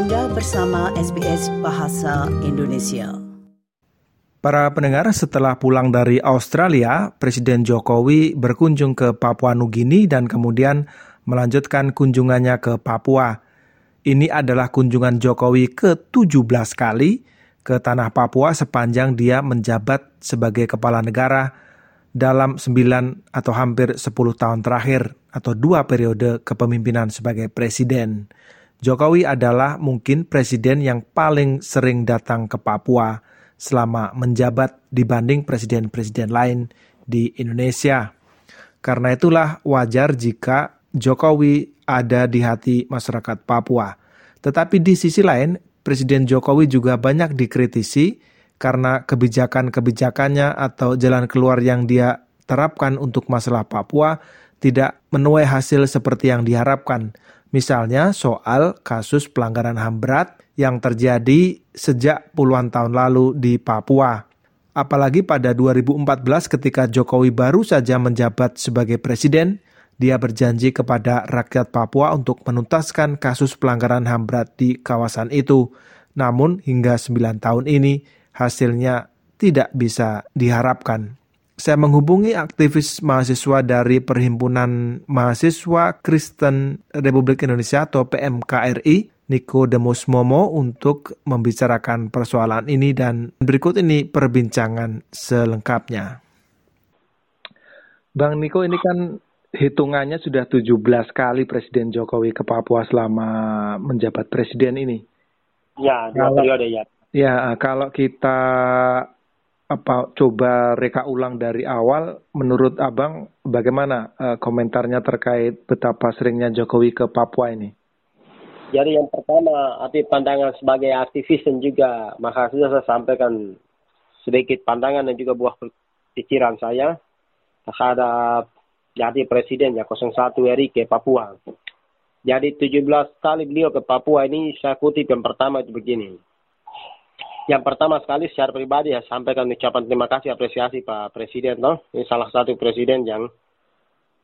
Anda bersama SBS Bahasa Indonesia. Para pendengar, setelah pulang dari Australia, Presiden Jokowi berkunjung ke Papua Nugini dan kemudian melanjutkan kunjungannya ke Papua. Ini adalah kunjungan Jokowi ke-17 kali ke tanah Papua sepanjang dia menjabat sebagai kepala negara dalam 9 atau hampir 10 tahun terakhir atau dua periode kepemimpinan sebagai presiden. Jokowi adalah mungkin presiden yang paling sering datang ke Papua selama menjabat dibanding presiden-presiden lain di Indonesia. Karena itulah wajar jika Jokowi ada di hati masyarakat Papua. Tetapi di sisi lain, Presiden Jokowi juga banyak dikritisi karena kebijakan-kebijakannya atau jalan keluar yang dia terapkan untuk masalah Papua tidak menuai hasil seperti yang diharapkan. Misalnya soal kasus pelanggaran HAM berat yang terjadi sejak puluhan tahun lalu di Papua. Apalagi pada 2014 ketika Jokowi baru saja menjabat sebagai presiden, dia berjanji kepada rakyat Papua untuk menuntaskan kasus pelanggaran HAM berat di kawasan itu. Namun hingga 9 tahun ini hasilnya tidak bisa diharapkan saya menghubungi aktivis mahasiswa dari Perhimpunan Mahasiswa Kristen Republik Indonesia atau PMKRI, Niko Demus Momo untuk membicarakan persoalan ini dan berikut ini perbincangan selengkapnya. Bang Niko ini kan hitungannya sudah 17 kali Presiden Jokowi ke Papua selama menjabat presiden ini. Ya, dua periode ya. Ya, kalau kita apa coba reka ulang dari awal menurut Abang bagaimana uh, komentarnya terkait betapa seringnya Jokowi ke Papua ini? Jadi yang pertama arti pandangan sebagai aktivis dan juga maka sudah saya sampaikan sedikit pandangan dan juga buah pikiran saya terhadap jadi presiden ya 01 RI ke Papua. Jadi 17 kali beliau ke Papua ini saya kutip yang pertama itu begini yang pertama sekali secara pribadi ya sampaikan ucapan terima kasih apresiasi Pak Presiden toh. Ini salah satu presiden yang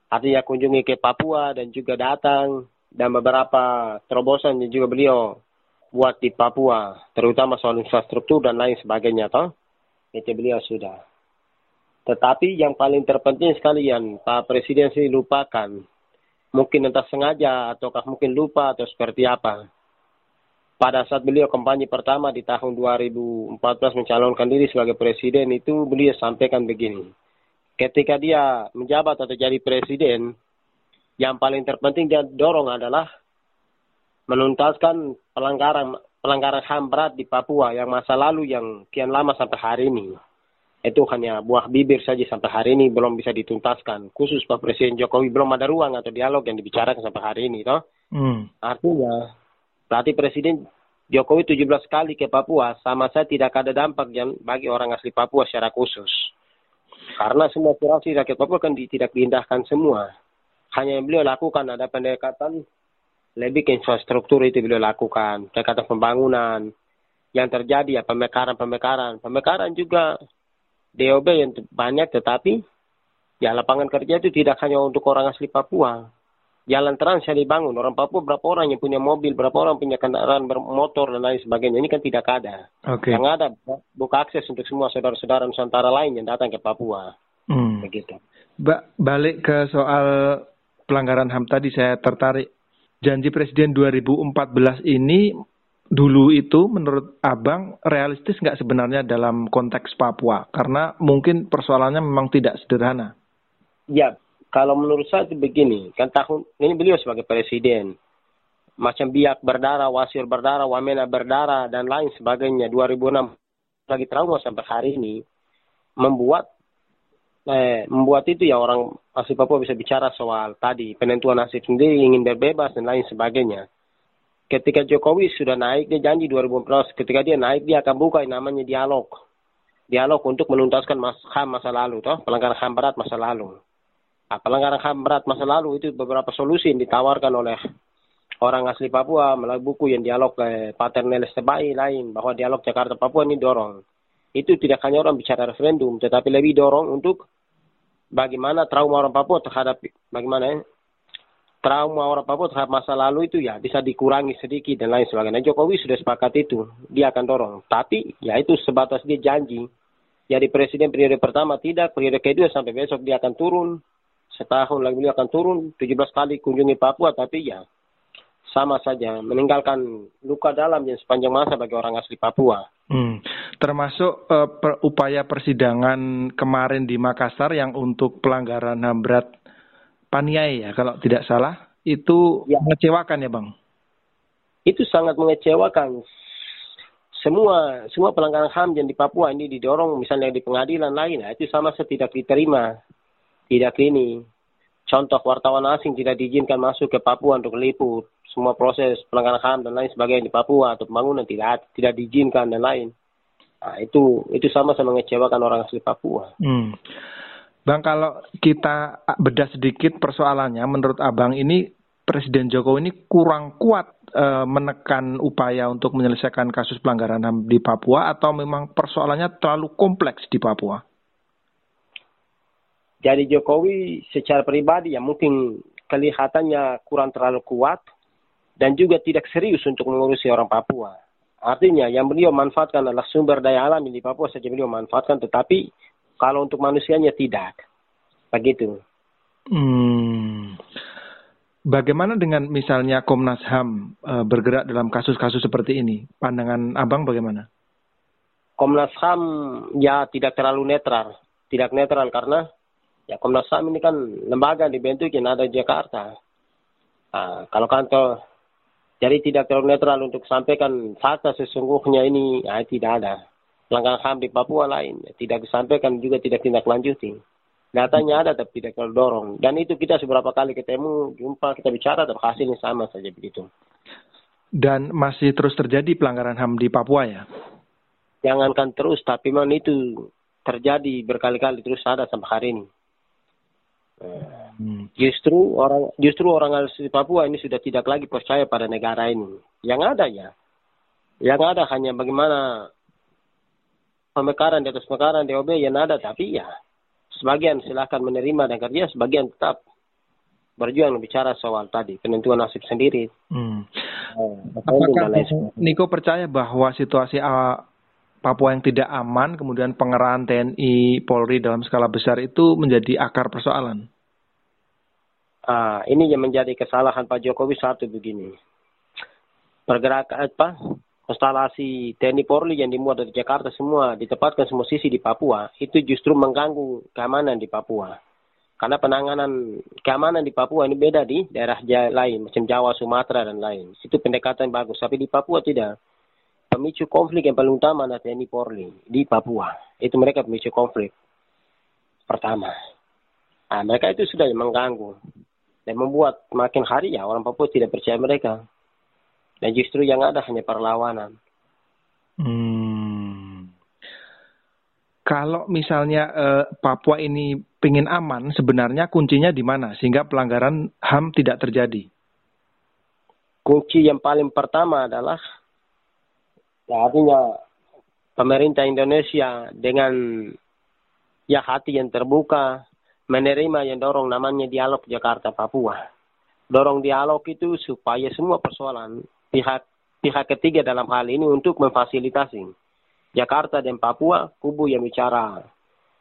artinya kunjungi ke Papua dan juga datang dan beberapa terobosan yang juga beliau buat di Papua, terutama soal infrastruktur dan lain sebagainya toh. Itu beliau sudah. Tetapi yang paling terpenting sekalian Pak Presiden sih lupakan. Mungkin entah sengaja ataukah mungkin lupa atau seperti apa pada saat beliau kampanye pertama di tahun 2014 mencalonkan diri sebagai presiden itu beliau sampaikan begini. Ketika dia menjabat atau jadi presiden, yang paling terpenting dia dorong adalah menuntaskan pelanggaran pelanggaran HAM berat di Papua yang masa lalu yang kian lama sampai hari ini. Itu hanya buah bibir saja sampai hari ini belum bisa dituntaskan. Khusus Pak Presiden Jokowi belum ada ruang atau dialog yang dibicarakan sampai hari ini. Toh. Hmm. Artinya Berarti Presiden Jokowi 17 kali ke Papua, sama saya tidak ada dampak yang bagi orang asli Papua secara khusus. Karena semua aspirasi rakyat Papua kan tidak diindahkan semua. Hanya yang beliau lakukan ada pendekatan lebih ke infrastruktur itu beliau lakukan. Pendekatan pembangunan. Yang terjadi ya pemekaran-pemekaran. Pemekaran juga DOB yang banyak tetapi ya lapangan kerja itu tidak hanya untuk orang asli Papua jalan trans yang dibangun. Orang Papua berapa orang yang punya mobil, berapa orang punya kendaraan bermotor dan lain sebagainya. Ini kan tidak ada. Okay. Yang ada buka akses untuk semua saudara-saudara Nusantara lain yang datang ke Papua. Hmm. Begitu. Ba balik ke soal pelanggaran HAM tadi saya tertarik. Janji Presiden 2014 ini dulu itu menurut Abang realistis nggak sebenarnya dalam konteks Papua? Karena mungkin persoalannya memang tidak sederhana. Ya, kalau menurut saya begini, kan tahun ini beliau sebagai presiden, macam biak berdarah, wasir berdarah, wamena berdarah, dan lain sebagainya. 2006 lagi trauma sampai hari ini, membuat eh, membuat itu ya orang asli Papua bisa bicara soal tadi penentuan nasib sendiri, ingin berbebas dan lain sebagainya. Ketika Jokowi sudah naik, dia janji 2014, ketika dia naik dia akan buka yang namanya dialog. Dialog untuk menuntaskan mas, HAM masa lalu, toh, pelanggaran HAM berat masa lalu. Pelanggaran HAM berat masa lalu itu beberapa solusi yang ditawarkan oleh orang asli Papua melalui buku yang dialog oleh Pater Neles Tebai lain bahwa dialog Jakarta Papua ini dorong. Itu tidak hanya orang bicara referendum, tetapi lebih dorong untuk bagaimana trauma orang Papua terhadap bagaimana ya, trauma orang Papua terhadap masa lalu itu ya bisa dikurangi sedikit dan lain sebagainya. Jokowi sudah sepakat itu, dia akan dorong. Tapi ya itu sebatas dia janji. Jadi presiden periode pertama tidak, periode kedua sampai besok dia akan turun. Setahun lagi beliau akan turun, 17 kali kunjungi Papua, tapi ya sama saja meninggalkan luka dalam yang sepanjang masa bagi orang asli Papua. Hmm. Termasuk uh, per, upaya persidangan kemarin di Makassar yang untuk pelanggaran HAM berat Paniai ya kalau tidak salah itu ya. mengecewakan ya bang? Itu sangat mengecewakan. Semua semua pelanggaran HAM yang di Papua ini didorong misalnya di pengadilan lain, ya, itu sama tidak diterima, tidak ini. Contoh wartawan asing tidak diizinkan masuk ke Papua untuk liput. Semua proses pelanggaran HAM dan lain sebagainya di Papua atau pembangunan tidak tidak diizinkan dan lain. Nah, itu itu sama sama mengecewakan orang asli Papua. Hmm. Bang, kalau kita bedah sedikit persoalannya, menurut Abang ini Presiden Jokowi ini kurang kuat e, menekan upaya untuk menyelesaikan kasus pelanggaran HAM di Papua atau memang persoalannya terlalu kompleks di Papua? Jadi Jokowi secara pribadi ya mungkin kelihatannya kurang terlalu kuat dan juga tidak serius untuk mengurusi orang Papua. Artinya yang beliau manfaatkan adalah sumber daya alam di Papua saja beliau manfaatkan, tetapi kalau untuk manusianya tidak. Begitu. Hmm. Bagaimana dengan misalnya Komnas HAM e, bergerak dalam kasus-kasus seperti ini? Pandangan Abang bagaimana? Komnas HAM ya tidak terlalu netral. Tidak netral karena ya Komnas HAM ini kan lembaga dibentuk yang ada di Jakarta. Nah, kalau kantor jadi tidak terlalu netral untuk sampaikan fakta sesungguhnya ini ya, tidak ada pelanggaran HAM di Papua lain. Tidak disampaikan juga tidak tindak lanjuti. Datanya ada tapi tidak dorong. Dan itu kita seberapa kali ketemu, jumpa, kita bicara, tapi hasilnya sama saja begitu. Dan masih terus terjadi pelanggaran HAM di Papua ya? Jangankan terus, tapi memang itu terjadi berkali-kali terus ada sampai hari ini. Hmm. Justru orang justru orang asli Papua ini sudah tidak lagi percaya pada negara ini. Yang ada ya, yang ada hanya bagaimana pemekaran di atas pemekaran DOB yang ada tapi ya sebagian silahkan menerima dan kerja sebagian tetap berjuang bicara soal tadi penentuan nasib sendiri. Hmm. Oh, Apakah Niko percaya bahwa situasi uh, Papua yang tidak aman, kemudian pengerahan TNI Polri dalam skala besar itu menjadi akar persoalan? Uh, ini yang menjadi kesalahan Pak Jokowi satu begini. Pergerakan apa? instalasi TNI Polri yang dimuat dari Jakarta semua ditempatkan semua sisi di Papua itu justru mengganggu keamanan di Papua. Karena penanganan keamanan di Papua ini beda di daerah lain, macam Jawa, Sumatera, dan lain. Itu pendekatan bagus. Tapi di Papua tidak. Pemicu konflik yang paling utama adalah TNI Polri di Papua. Itu mereka pemicu konflik. Pertama. Nah, mereka itu sudah mengganggu. Dan membuat makin hari ya orang Papua tidak percaya mereka. Dan justru yang ada hanya perlawanan. Hmm. Kalau misalnya eh, Papua ini ingin aman, sebenarnya kuncinya di mana sehingga pelanggaran HAM tidak terjadi? Kunci yang paling pertama adalah ya artinya pemerintah Indonesia dengan ya hati yang terbuka menerima yang dorong namanya dialog Jakarta Papua. Dorong dialog itu supaya semua persoalan pihak pihak ketiga dalam hal ini untuk memfasilitasi Jakarta dan Papua kubu yang bicara.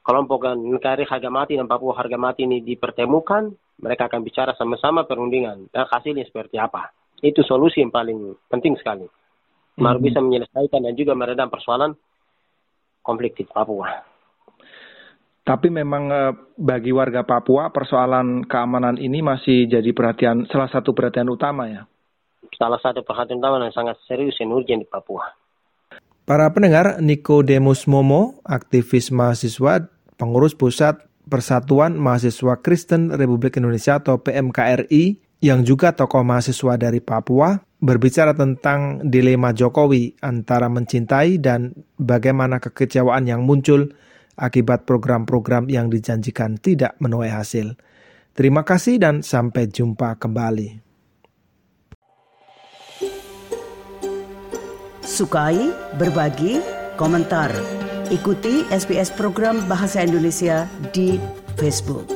Kelompok NKRI harga mati dan Papua harga mati ini dipertemukan mereka akan bicara sama-sama perundingan dan hasilnya seperti apa. Itu solusi yang paling penting sekali baru hmm. bisa menyelesaikan dan juga meredam persoalan konflik di Papua. Tapi memang eh, bagi warga Papua persoalan keamanan ini masih jadi perhatian salah satu perhatian utama ya salah satu perhatian utama yang sangat serius dan urgent di Papua. Para pendengar, Nikodemus Momo, aktivis mahasiswa, pengurus pusat Persatuan Mahasiswa Kristen Republik Indonesia atau PMKRI, yang juga tokoh mahasiswa dari Papua, berbicara tentang dilema Jokowi antara mencintai dan bagaimana kekecewaan yang muncul akibat program-program yang dijanjikan tidak menuai hasil. Terima kasih dan sampai jumpa kembali. Sukai, berbagi, komentar. Ikuti SBS program Bahasa Indonesia di Facebook.